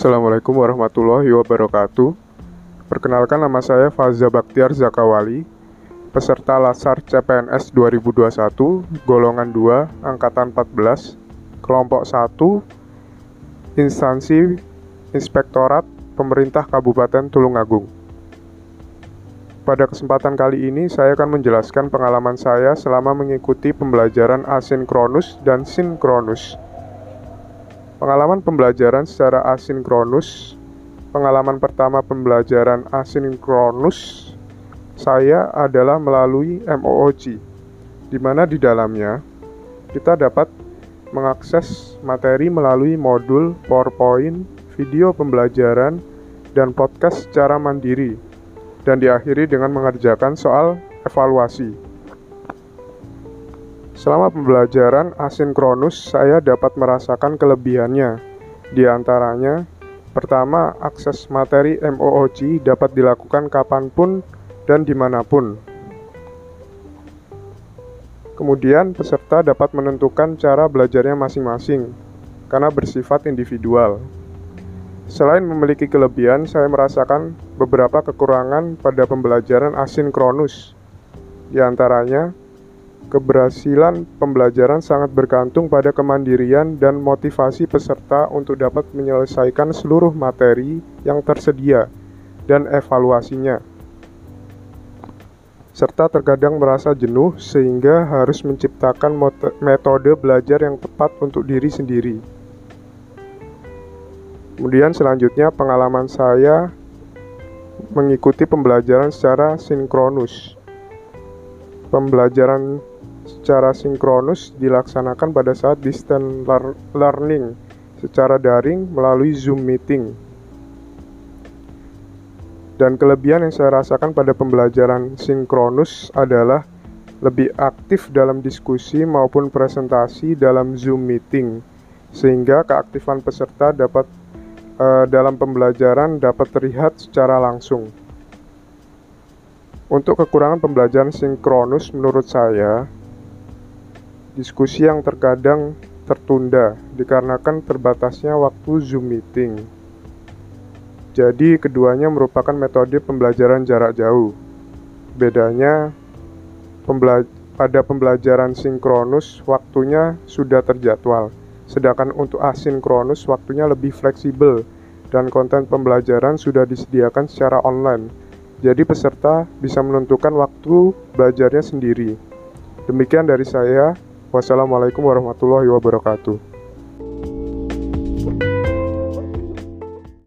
Assalamualaikum warahmatullahi wabarakatuh. Perkenalkan nama saya Faza Baktiar Zakawali, peserta Lasar CPNS 2021, golongan 2, angkatan 14, kelompok 1, instansi Inspektorat Pemerintah Kabupaten Tulungagung. Pada kesempatan kali ini, saya akan menjelaskan pengalaman saya selama mengikuti pembelajaran asinkronus dan sinkronus Pengalaman pembelajaran secara asinkronus Pengalaman pertama pembelajaran asinkronus saya adalah melalui MOOC di mana di dalamnya kita dapat mengakses materi melalui modul PowerPoint, video pembelajaran, dan podcast secara mandiri dan diakhiri dengan mengerjakan soal evaluasi. Selama pembelajaran asinkronus, saya dapat merasakan kelebihannya. Di antaranya, pertama, akses materi MOOC dapat dilakukan kapan pun dan di mana pun. Kemudian, peserta dapat menentukan cara belajarnya masing-masing karena bersifat individual. Selain memiliki kelebihan, saya merasakan beberapa kekurangan pada pembelajaran asinkronus. Di antaranya, Keberhasilan pembelajaran sangat bergantung pada kemandirian dan motivasi peserta untuk dapat menyelesaikan seluruh materi yang tersedia dan evaluasinya. Serta terkadang merasa jenuh sehingga harus menciptakan metode belajar yang tepat untuk diri sendiri. Kemudian selanjutnya pengalaman saya mengikuti pembelajaran secara sinkronus. Pembelajaran secara sinkronus dilaksanakan pada saat distance learning secara daring melalui Zoom meeting. Dan kelebihan yang saya rasakan pada pembelajaran sinkronus adalah lebih aktif dalam diskusi maupun presentasi dalam Zoom meeting, sehingga keaktifan peserta dapat uh, dalam pembelajaran dapat terlihat secara langsung. Untuk kekurangan pembelajaran sinkronus menurut saya, Diskusi yang terkadang tertunda dikarenakan terbatasnya waktu Zoom meeting. Jadi, keduanya merupakan metode pembelajaran jarak jauh. Bedanya, pembela pada pembelajaran sinkronus waktunya sudah terjadwal, sedangkan untuk asinkronus waktunya lebih fleksibel dan konten pembelajaran sudah disediakan secara online. Jadi peserta bisa menentukan waktu belajarnya sendiri. Demikian dari saya. Wassalamualaikum warahmatullahi wabarakatuh.